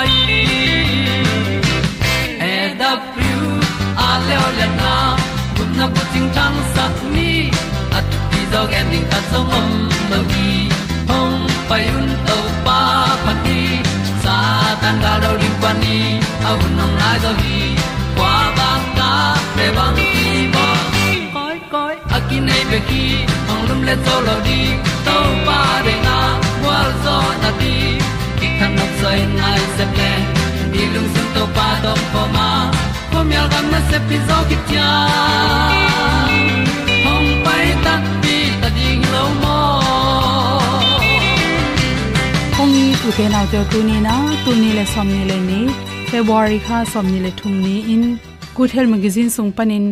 mai e da thru a le o le na kun na ko ting tang sat ni at ti dog ending ta song om lo gi hong pai un to pa pa ti sa tan ga do ri pa ni un nong lai do gi kwa ba ta pe bang ki bo. Koi koi akin nei be ki ong lum le to lo di to pa de na wa zo na ti ki kan nok sai nai se pa to pa po ma po mi al gam na se pi zo ki tia hom pai ta pi ta ding lo mo kong ni tu ke na te tu ni na tu ni le som ni le ni february kha som ni le thum ni in good health magazine sung panin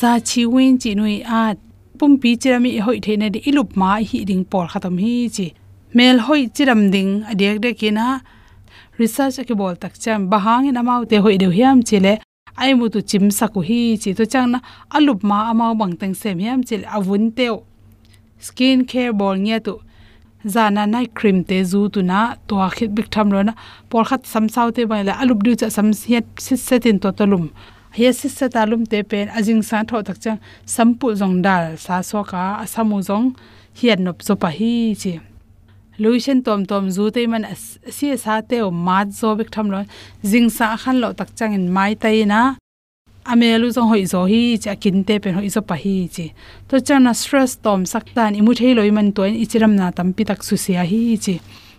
za chi win chi nui at pum pi chirami hoi theina di ilup ma hi ding por khatam hi chi mel hoi chiram ding adek de kina research ke bol tak cham bahang in amau te hoi deu hiam chile ai mu tu chim saku hi chi to chang na. Alup ma amau bang teng sem hiam chile avun teo. Skin care bol nge tu. Zana nai cream te zu tu na. To khit bik tham ro na. Por khat sam sau te bai la. Alup du cha sam siat sit setin to tolum he sit set alum te pen. Ajing sa tho tak chang. Sampu jong dal sa so ka. Asamu jong hian nop zo pa hi chi luisen tom tom zu te man si sa te o ma zo bik tham lo jing sa khan lo tak chang in mai tai na amelu jong hoi zo hi cha kin te pen hoi zo pa hi chi. To chana stress tom sak tan imu thei loi man toin ichiram na tam pi tak su sia hi chi.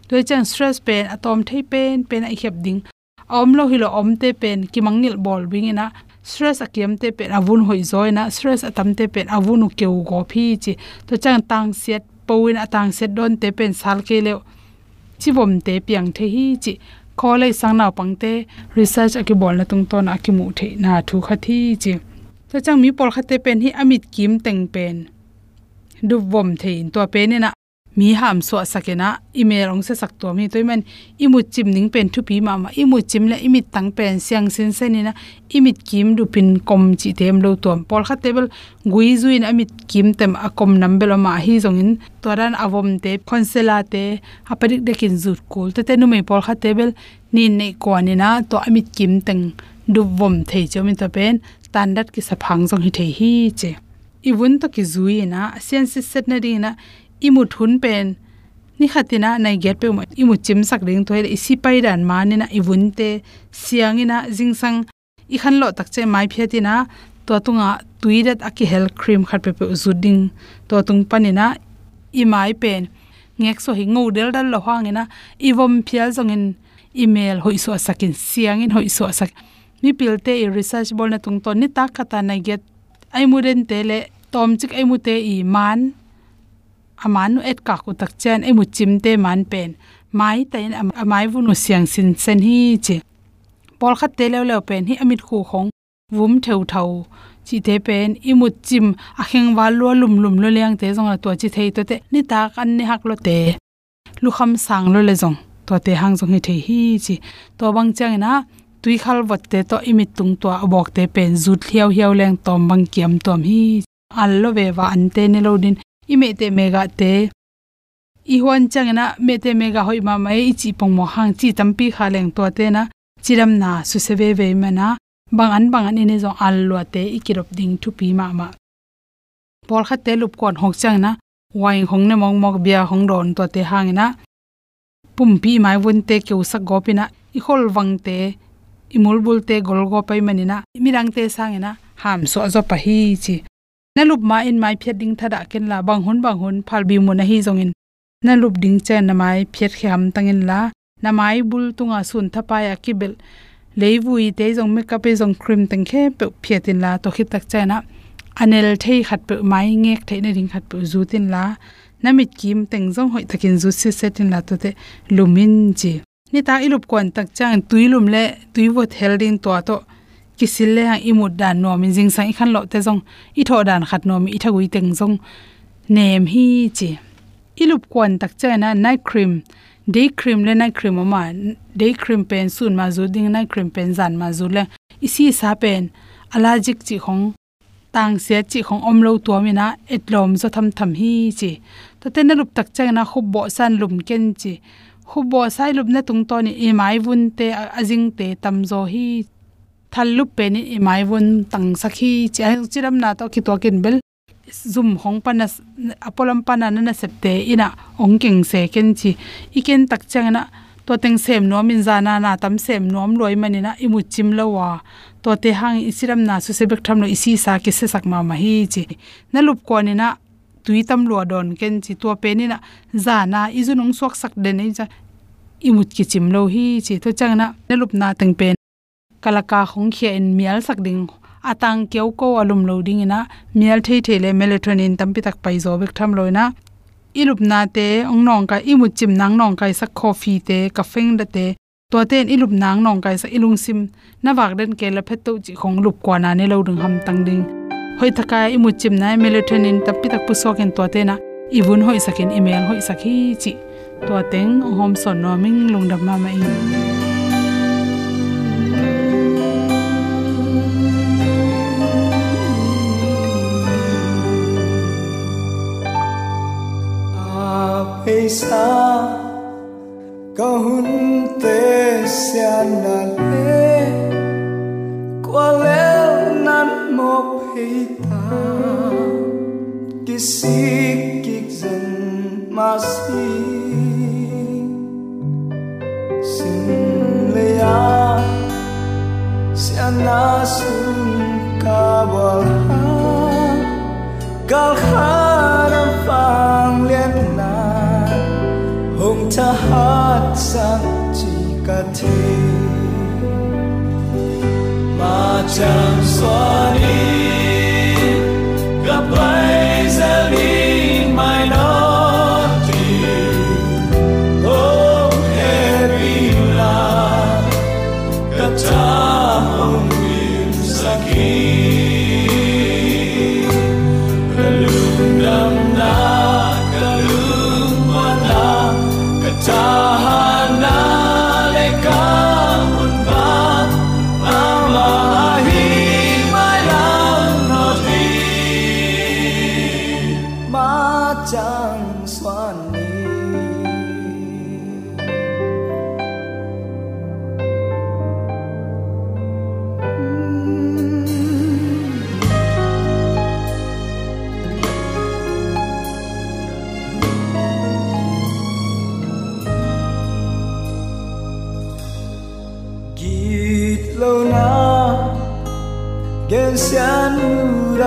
To chan stress pen atom thei pen pen ai hep ding. Om lo hi lo om te pen, ki mangnil bol wing ina stress akiam te pen avun hoi na stress atam te pen avunu keu go phi chi. To chang tang siat powin atang set don te pen sal ke le chivom te piang the hi chi khole sang na pangte research aki bol na tung ton aki mu the na thu kha thi chi to chang mi pol khate pen hi amit kim teng pen du vom thein to pen na mi ham so sakena email ong se sak to mi toiman imu chim ning pen thu pi ma ma imu chim la imit tang pen siang sin sen ni na imit kim du pin kom chi tem lo tom pol kha table, gui zuin amit kim tem a kom nam belo ma hi zong in. Toran avom te, khonsela te apadik de kin zut kul. Te te nu me pol kha table, ni nei ko ni na to amit kim teng du vom thei chomin to pen tan dat ki sa phang zong hi thei hi che. Ibun to ki zui na sian si set na ri na imu thun pen. Ni khatina nai get pe ma imu chim sak ring thoi isi pai dan ma ni na ibun te siang ina jing sang. I khan lo tak che mai pheti na to tunga tuidat aki hel cream khat pe pe zuding to tung panina i mai pen. Ngek so hi ngau del dal lo hang ina, i vom phial zong in email hoi so sakin siang in hoi so sak mi pilte i research bol na tung ton ni ta khata nai get ai mu den te le, tom chik ai mu te i man amanu et ka ku tak chen e mu chim te man pen. Mai ta in amai vu nu siang sin sen hi che pol khat te lew lew pen hi amit khu khong. Vum theu thau. Chi te pen i mu chim a kheng wa lo lum lum lo leng te zong la to chi thei to te ni ta kan ni hak lo te. Lu kham sang lo le zong. To te hang zong hi thei hi chi. To bang chang na tui khal wat te to imit tung to abok te pen zut hiao hiao leng tom bang kiam tom hi. Allo ve wa ante ne lo din ime te mega te i huan changna me te mega hoi ma mai chi pong mo hang chi tampi kha leng to te na chiram na su se ve ve mana bang an bang an ine zo al lo te ikirop ding thu pi ma ma por kha te lup kon hok changna wai hong ne mong mok bia hong ron to te hang na pum pi mai won te ke sak go pina i hol wang te imul bul te gol go pai manina mirang te sangena ham so zo pa hi chi na lup ma in mai phiat ding thada ken la bang hun bang hun phal bi mun hi zongin nalup ding chen na mai phiat kham tangin la. Na mai bul tunga sun thapa ya kibel leivui te jong makeup e jong cream tang khe pe phiatin la to khit tak chana anel thei khat pe mai ngek thei na ring khat pe zu tin la. Namit kim teng jong hoi takin zu se setin la to te lumin ji ni ta ilup kon tak chang tuilum le tuiwot helding to to kisil le hang imut dan no min jing sang khan lo te jong i tho dan khat no mi i thagui teng jong nem hi chi. Ilup kwan tak cha na night cream. Day cream le night cream ma day cream pen sun ma zu ding, night cream pen zan ma zu le. Isi sa pen. Allergic chi khong. Tang se chi khong om lo to mi na etlom zo tham tham hi chi. To te na lup tak cha na khub bo san lum ken chi. Khub bo sai lup na tung to ni e mai vun te ajing te tam zo hi thallu pen i mai won tang sakhi cha chiram na to ki to kin bel. Zum hong pana apolam pana na septe ina ongking se ken chi. Iken tak changna to teng sem nom in zana na tam sem nom loi manina imu chim lawa to te hang isiram na su sebek tham no isi sa ki se sak ma ma hi chi. Na lup ko ni na tui tam lo don ken chi to pe ni na zana izunung sok sak de nei cha imut ki chim lo hi chi. To changna na lup na teng pen kalaka khong khia in mial sak ding. Atang keu ko alum loading ina, mial thei thei le melatonin tampi tak pai zo bek tham loina ilup na te, ong nong ka imu chim nang nong kai sak coffee te, ka feng da te. To ten ilup nang nong kai sa ilung sim. Na wak den ke la phet to chi khong lup kwa na ne lo ding ham tang ding. Hoi thaka imu chim na melatonin tampi tak pu soken to te na. Ibun hoi sakin email hoi sakhi chi. To teng, hom son no ming lungdam ma ma in. Xa có hun tê xian na lê, qua lê nan một hay ta. Kỳ si kik dân mà si, xin lê a xian na sun ka bal ha gal ha 혼자 핫산지 같아. 마장선이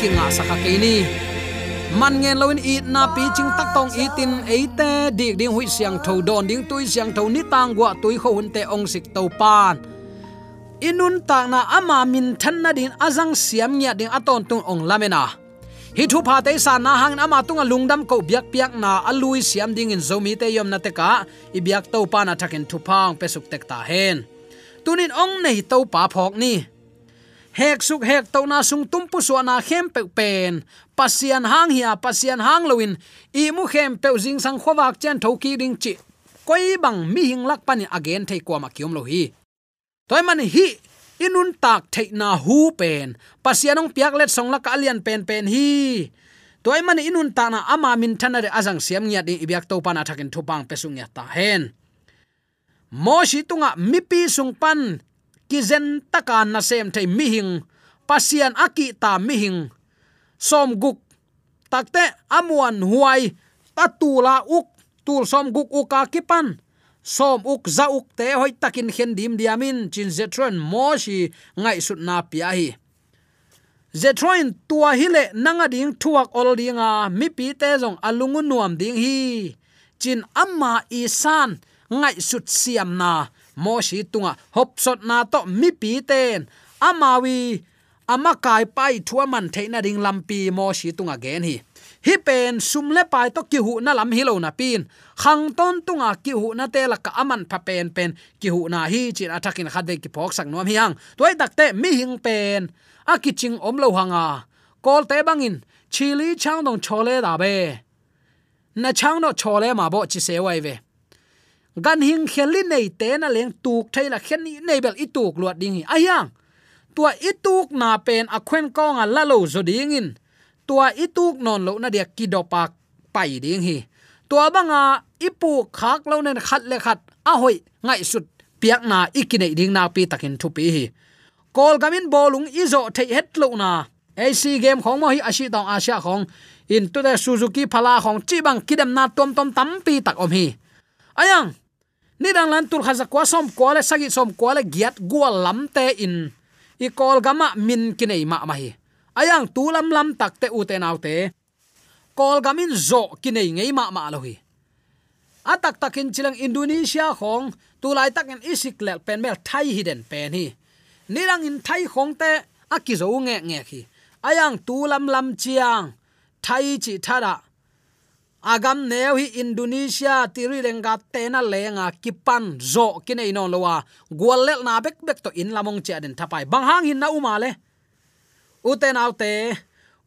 ki nga akinga sakha ke ni man ngen loin i na pi ching tak tong i tin ei te dik ding hui siang tho don ding tui siang tho ni tang gwa tui kho hun te ong sik to pan. Inun tak na ama min than na din azang siam nya ding aton tung ong lamena. Hi thu pha te sa na hang ama tunga lungdam ko biak piak na alui siam ding in zomi te yom na te ka. I biak to pa na thakin thu phang pesuk tek ta hen. Tunin ong nei to pa phok ni hek suk hek to na sung tum pu so na khem pe pen. Pasian hang hia, pasian hang loin i mu khem pe jing sang khowak chen thoki ding chi. Koi bang mi hing lak pani again thei kwa ma kiom lo hi. Toy man hi, inun tak thei na hu pen. Pasianong piak let song la ka alian pen pen hi. Toy man inun ta na ama min thanare azang siam nya di ibyak to pan athakin thupang pesung ya ta hen. Mo shi tunga mipi sung pan ki zen taka na sem thei mi hing, pasian aki ta mi hing. Som guk takte amuan huai tatula uk tul som guk uka kipan som uk za uk te hoi takin khen dim diamin, chin zetron mo shi ngai sut na pia hi. Zetron tua hile nanga ding thuak ol dinga, mi pi te jong alungun nuam ding hi. Chin amma isan ngai sut siam na mo shi tunga hop sot na to mi pi ten amawi ama kai pai thua man theina ring lampi mo shi tunga gen hi. Hi pen sum le pai to ki hu na lam hi lo na pin. Khang ton tunga ki hu na te la ka aman pha pen pen ki hu na hi chin athakin khade ki phok sak nom hiang toy tak te mi hing pen a ki ching om lo hanga kol à. te bangin chili chang dong chole da be na chang no chole ma bo chi se wai ve gan hing khelli nei te na leng tuk thaila khen ni nei bel ituk luat ding hi. Ayang tua ituk na pen a khwen ko nga la lo zo ding in. Tua ituk non lo na dia ki do kidopak pai ding hi. Tua banga ipu khak lo nen khat le khat a hoi ngai sut piak na ikine ding na pi takin thu pi hi. Kol gamin bolung izo the het lo na. AC game khong mo hi ashi tong asia khong. In tu da suzuki phala khong chi bang kidam na tom tom tam pi tak om hi. Ayang ni dang lan tur khaza kwa som kwa le sagi som kwa le giat gua lam te in. I kol gama min kinai ma ma hi ayang tu lam lam tak te u te nau te. Kol gamin zo kinai ngei ma ma lo hi atak takin chilang indonesia khong, tu lai takin isik lel pen mel thai hidden pen hi. Nirang in thai khong te akizo nge nge khi. Ayang tu lam lam chiang, thai chi thara agam neu hi indonesia, tiri lenga tena lenga, kipan zo kinai no lowa. Gwalel na bek bek to in lamong che den thapai. Bang hang hin na umale uten autte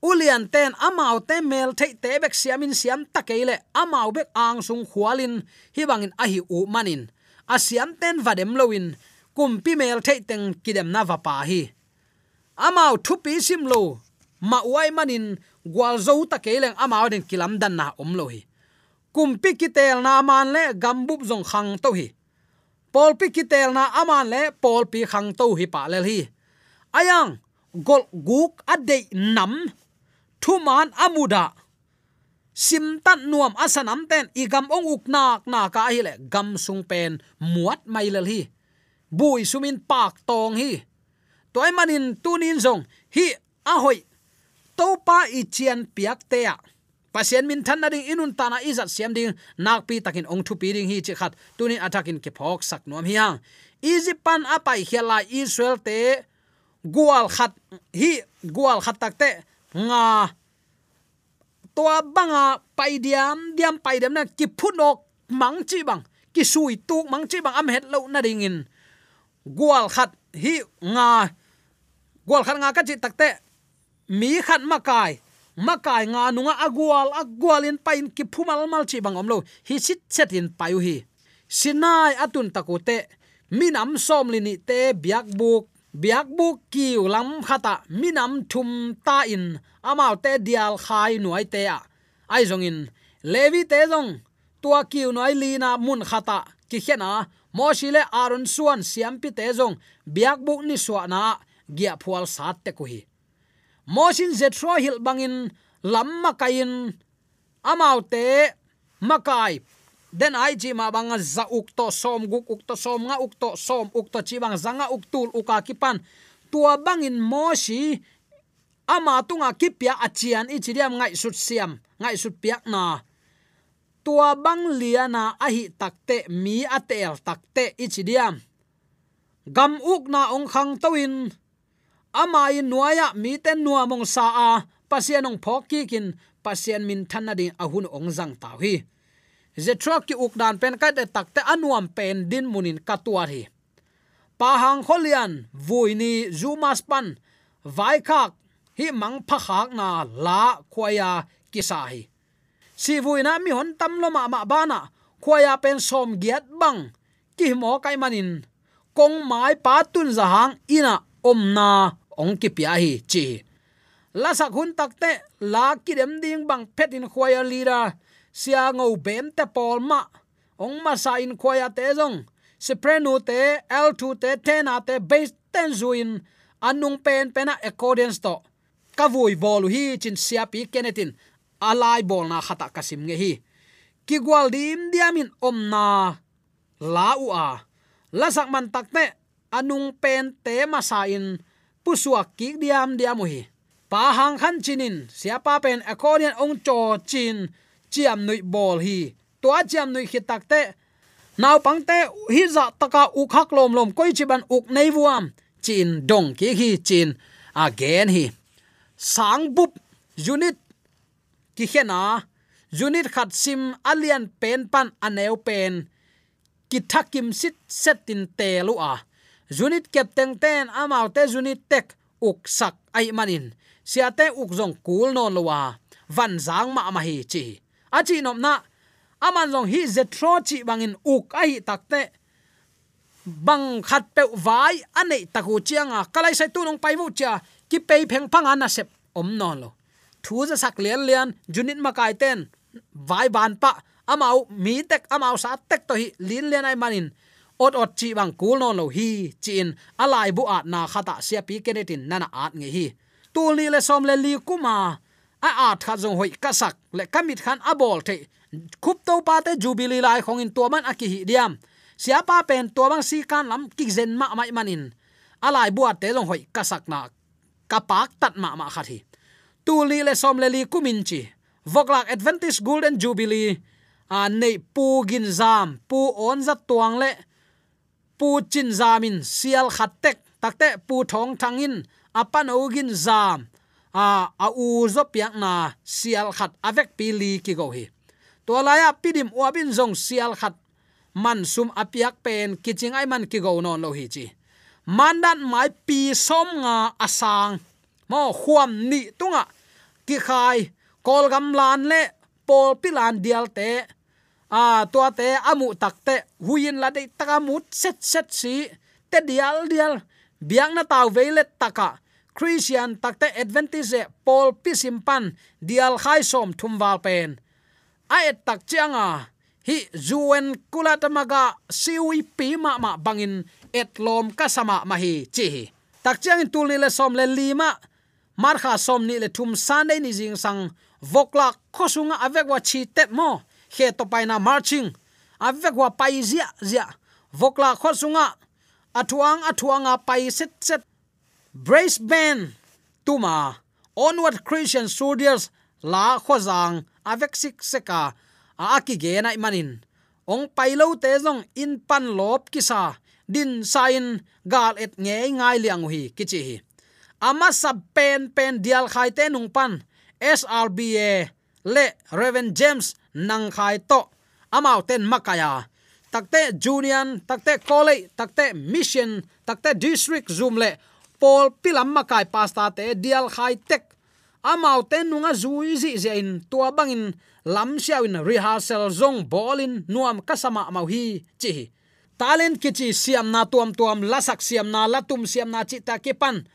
ulian ten amau te. Mel thei te bek siamin siam takeile amau bek ang sung khwalin hi bangin ahi u manin. Asiam ten vadem loin kumpi mel thei teng kidem na va pa hi amau thupi sim lo. Ma uai manin gwal zo ta keleng amau den kilam dan na om lo hi. Kumpi kitel na man le gambup zong khang to hi. Pol pi kitel na aman le pol pi khang to hi pa le hi. Ayang, gol guk ade nam, thu man amuda sim tan nuam asanam ten igam ong uk nak na ka hi le gam sung pen muat mai le hi. Bui sumin pak tong hi. Toy manin tunin zong, hi ahoy to pa i chian piak te ya pasien min than na ding inun ta na izat siam ding, nak pi takin ong thu pi ding hi chi khat. Tunin atakin ke phok sak nom hiang easy pan apai khela israel te, gual khat, hi, gual khat tak te, nga tua banga pai diam diam pai dem na ki phunok mang chi bang, ki sui tu mang chi bang, am het lo na ding in. Gual khat hi nga, gual khat nga ka chi tak te mi khat makai. Makai nga nunga agwal agwal in pain ki phumal mal chi bang omlo. Hi sit set in payu hi. Sinai atun takute minam som lini te biak buk. Biak buk kiu lam khata. Minam thum ta in. Amao te dial khai nuai te a. Ai zong in. Levi te zong. Tua kiu nuai lina mun khata. Ki khena mo shile aron suan siam pi te zong. Biak buk ni suana gia phual sat te ko hi mosin zetro hil bangin lamma kain amaute, makai. Den ai chi ma bang za uk to som, guk uk to som, nga uk to som, uk to chi bang zanga uk tul uka kipan tua bangin moshi ama tunga kipya achian ichiriam ngai sut siam, ngai sut piak na. Tua bang liana ahi takte mi atel takte ichidiam gam uk na ong khang toin amai nuaya, mi ten nuwa mong sa a. Pasianong phoki kin, pasien min thanna din ahun ong jang taw hi zetrok ki uk dan pen ka de takte anuam pen din munin katuar hi. Pa hang kholian vuini zumas pan. Vai khak, hi mang pha khak na la khoya kisa hi. Si vuina mi hon tam lo ma ma bana khoya pen som giat bang. Ki mo kai manin. Kong mai pa tun za hang ina om na ong ki pia hi, chi. La sak hun tak te, la ki dem ding bang phet in khoya lira sia ngo bem te pol ma. Ong ma sa in khoya te jong soprano te l2 te tena te base ten zuin anung pen pena accordance to ka vui bolu hi chin sia pi kenetin. Alai bol na khata kasim nge hi. Ki gwal dim diamin om na. La u a. La sak man takte anung pen te ma sa in pusuak ki diam diam hi pa hang khan chinin siapa pen accordion ong cho chin, chiam nui bol hi. To chiam nui khit takte naw pangte hi za taka u khak lom lom koi chi ban uk nei vuam. Chin dong ki hi chin again hi. Sang bup, unit ki khena unit khat sim alian pen pan aneu pen. Ki thakim sit setin te lu a unit captain ten amau te unit tek, uk sak ai manin. Sia te uk zong kul non lowa van zang ma ma hi chi. A chi nom na, aman zong hi zetro chi bangin uk ai takte bang khat pe vai, anei taku chianga. Kalai sai tu nong pai vu cha ki pe pheng phang ana sep om non lo. Thu za sak lian lian junit ma kai ten. Vai ban pa, amau, mi tek, amau sa tek to hi lin lian ai manin ot ot chi bang kul non lo hi chin alai bu at na khata sia pi kenetin nana at nge hi. Tul ni le som le li kuma a at kha jong hoi kasak le kamit khan abol the khup to pa te jubilee lai khong in to man aki hi diam sia pa pen to bang si kan lam ki zen ma mai manin alai buat te jong hoi kasak na kapak tat ma ma khathi tu li le som le li kumin chi voklak advantage golden jubilee a nei pu gin zam pu on za tuang le pu chin zamin, sial khatek, takte pu thong thangin, apan ogin zam. A a u zo piak na, sial khat, avek pili ki go hi. To laya pidim wabin zong, sial khat. Man sum apiak pen kiching ai man ki go non lo hi chi. Mandan mai pi som nga asang mo khuam ni tunga. Ki khai, kol gam lan le, pol pilan dial te à tua te amu takte huin la dei takamut set set si, te dial dial, biang na taw tắc taka. Christian takte advantage paul pisimpan dial khai som thumwal pen. Ai tak chianga hi zuen kulatamaga siwi pi ma ma bangin et lom kasama mahi chi tak chang in tul ni le som le lima mar kha som ni le thum san dei ni jing sang vokla khosunga avek wa chi tet mo khe to paina marching. Avek wa pai zia zia. Vokla khosunga athuang, athuanga pai set set. Brace band. Tuma. Onward christian soldiers. La khozang avek sik seka. A aki ge na manin ong pailo te zong in pan lop kisa. Din sain gal et nge ngai liang hi kichi hi. Ama sab pen pen dial khai te nung pan. SRBA le Reven James nang khai to. Amau ten makaya. Takte junior takte college takte mission, takte district zoom le pol pilam makai pasta te dial khai tek. Amau ten nunga zui zi zain tua bangin, lam siaw in rehearsal zong bolin, nuam kasama mau hi chi talent kichi siam na tuam tuam, lasak siam na, latum siam na chi ta kepan.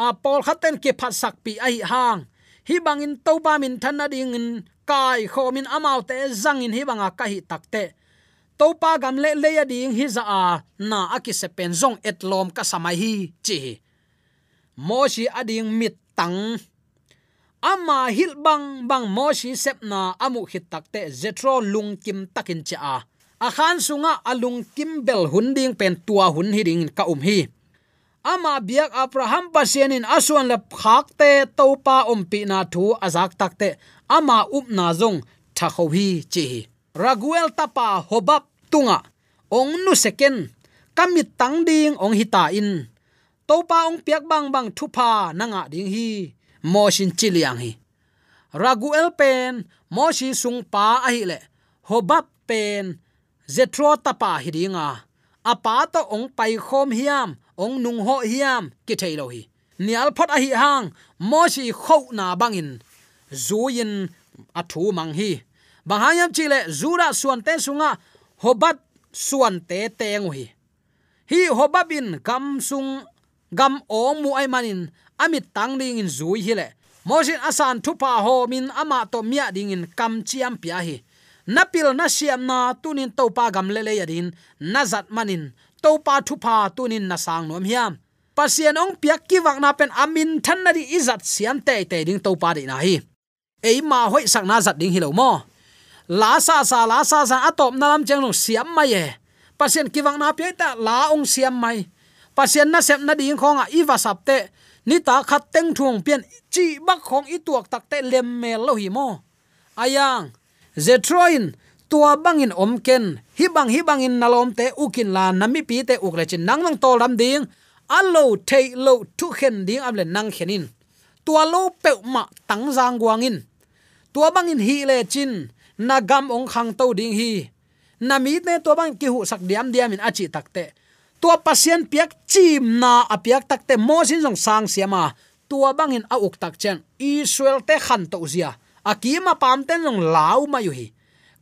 A pol khaten ke phat sak pi ai hang. Hi bangin to ba min than na ding in kai khomin amau te zangin hi banga ka hi takte topa gam le le ya ding hi za a, na aki se pen zong et lom ka samai hi, chi moshi ading mit tang. Ama hil bang bang moshi sepna na amu hit takte zetro lung kim takin cha a. A khan sunga alung kim bel hunding pen tua hun hi ding ka um hi. Ama biak abraham pasianin aswan le phakte topa umpi na thu azak takte ama up na zong tha kho hi chi. Raguel tapa hobap tunga. Ong nu second kamit tang ding ong hita in. Topa ong piak bang bang thupa nanga ding hi. Mo shin chiliang hi. Raguel pen, mo shi sung pa a hi le. Hobap pen zetro tapa hi ringa apa to ong pai khom hiam, ong nung ho hiam, ki thailo hi. Nial phot a hi hang, mo shi kho na bangin zuin athu thu mang hi. Bahayam chile zura suan te sunga, hobat suan te teng hi hi hobabin kam sung, gam ong mu ai manin, amit tang ding in zui hi le. Mosin asan thupa ho min ama to mia ding in kam chiam pia hi. Napil na siam na tunin topa gam le le yadin nazat manin to pa thu pa tunin na sang nom hiam. Pasien ong piak ki wak na pen amin than na di izat siam te te ding to pa di na hi ei ma hoi sak na zat ding hilo mo la sa sa la sa sa atop na lam chang no siam mai e pasien ki wak na pe ta la ong siam mai pasien na sep na ding khonga iwa à, sap te ni ta khat teng thung pian chi bak khong i tuak tak te lem mel lo hi mo ayang à zetroin tua bangin omken hi bang hi bangin nalom te ukin la nami pi te ukle chin nang nang tol ram ding alo te lo tu khen ding amle nang khenin tua lo pe ma tang jang guangin tua bangin hi le chin. Na gam ong khang to ding hi. Nami te tua bang ki hu sak diam diam in achi takte tua pasien piak chim na apiak takte mo sin song sang siama tua bangin a uk tak chen. Israel te khan to zia. Akima pam ten long lau ma yu hi.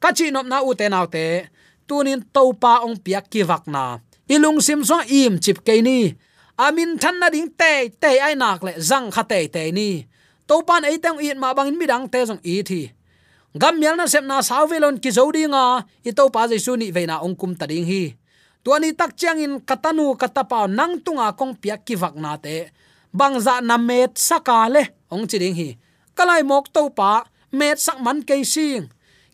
Ka chi nop na u te nau te. Tunin to pa ong piak ki vak na. Ilung sim so im chip ke ni. Amin than na ding te te ai nak le zang kha te te ni to pan ei tang i ma bangin mi dang te jong i thi. Gam mial na sep na saw velon ki zodi nga, i to pa jesu ni ve na ong kum ta ding hi. Tuani tak chiang in katanu katapa nang tunga kong piak ki vak na te. Bangza na met sakale ong chiding hi. Kalai mok to pa, met sak man ke sing.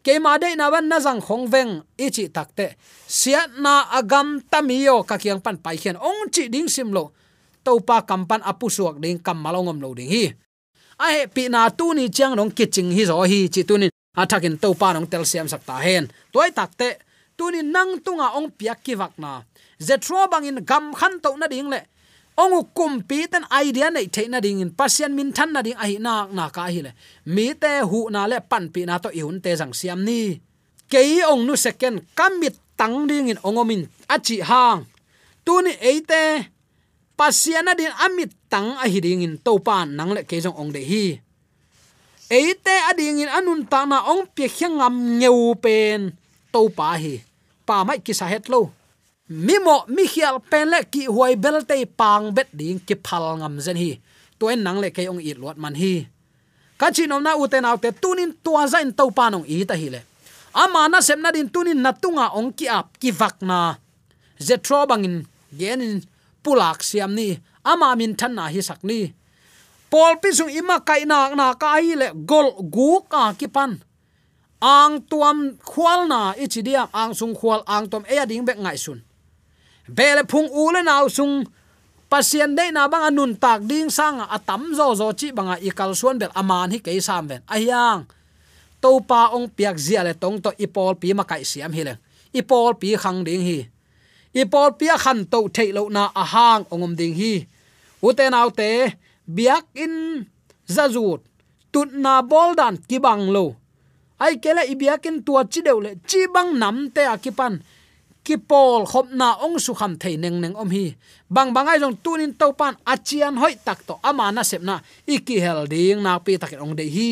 Ke ma de na ban na jang khong veng ichi takte sia na agam tamio ka kiang pan pai hian ong chi ding sim lo. To pa kampan apu suak ding, kam malongom lo ding hi a he pi na tu ni chang nong kiching hi zo hi, chi tu ni athakin to pa nong tel siam sakta hen. Toy takte tu ni nang tunga ong piak ki vak na. Zetro bangin gam khan to na ding le. Ong kum pi ten idea nei the na ding in, pasien min than na ding ai na na ka hi le. Mi te hu na le pan pi na to i hun te jang siam ni. Ke ong nu second kamit tang ding in ongomin achi hang. Tu ni eite pasiana din amit tang a hiding in to pan nang le ke jong ong de hi. Eite ading in anun ta na ong pe khangam ngeu pen topa hi. Pa mai ki sa het lo. Mi mo, mi khial pen le ki huai bel te pang bet ding ki phal ngam zen hi. To en nang le ke ong it lot man hi. Ka chi nom na u te te tunin tua zain topa nong i ta hi le. Ama na sem na din tunin natunga ong ki ap ki vak na. Zetro bangin genin pulak siam ni, ama min than na hi sak ni. Pol pi sung ima kai na na ka hi le gol gu ka ki pan. Ang tuam khwal na ichi dia ang sung khwal ang tom e ding bek ngai sun. Bele phung u le naw sung, pasien de na bang anun tak ding sang atam zo zo chi banga ikal suan bel aman hi ke sam ben ayang to pa ong piak zia le tong to ipol pi ma kai siam hi le. Ipol pi khang ding hi ipol pia khan to thailo na ahang ongom ding hi. Uten autte biak in zazut, tut na boldan kibang lo. Ai kele ibiakin tua chi deule chi bang nam te akipan ki pol khop na ong su kham thei neng neng om hi. Bang bangai jong tunin to pan achian hoi tak to ama na sep na. Iki hel ding na pi tak ong de hi.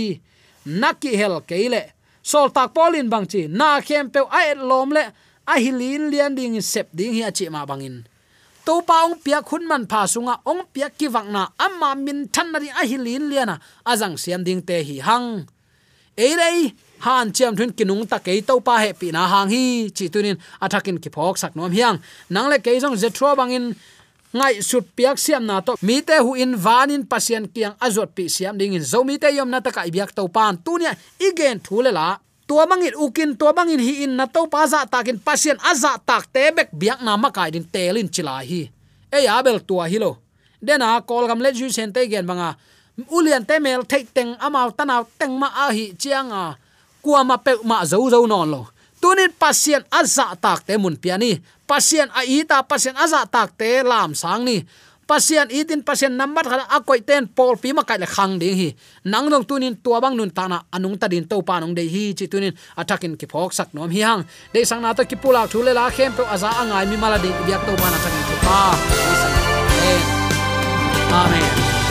Na ki hel keile sol tak polin bang chi. Na khem pe ai lom le a hilin lian ding sep ding hi achi ma bangin. To pa ong pia khun man pha sunga, ong pia ki wangna amma min than na ri a hilin liana azang siam ding te hi hang. E dei han chem thun kinung ta kei to pa he pi na hang hi, chi tunin athakin ki phok sak nom hiang. Nang le kei jong zetro bangin, ngai sut piak siam na to, mi te hu in vanin pasien kiang azot pi siam ding in zo mi te yom na ta kai biak to pan. Tunia igen thule la tua bangin ukin tua bangin hi in na to pa za takin pasien aza tak te bek biak na ma kai din telin chila hi e abel, tua hi lo dena, kol gam le ju sen te gen banga. Ulian te mel thei teng amau tanaw teng ma a hi chianga. Kwa ma pe, ma zo zo non lo. Tunin pasien aza tak te mun piani. Pasien a ita pasien aza tak te lam sang ni pasian itin pasian number khala akoi ten pol pi ma kai le khang ding hi. Nang nong tunin tua bang nun ta na anung ta din to pa nong dei hi chi tunin atakin ki phok sak nom hi hang. De sang na to ki pula thu le la khem pe aza angai mi mala de biak to pa na sang ki pa amen.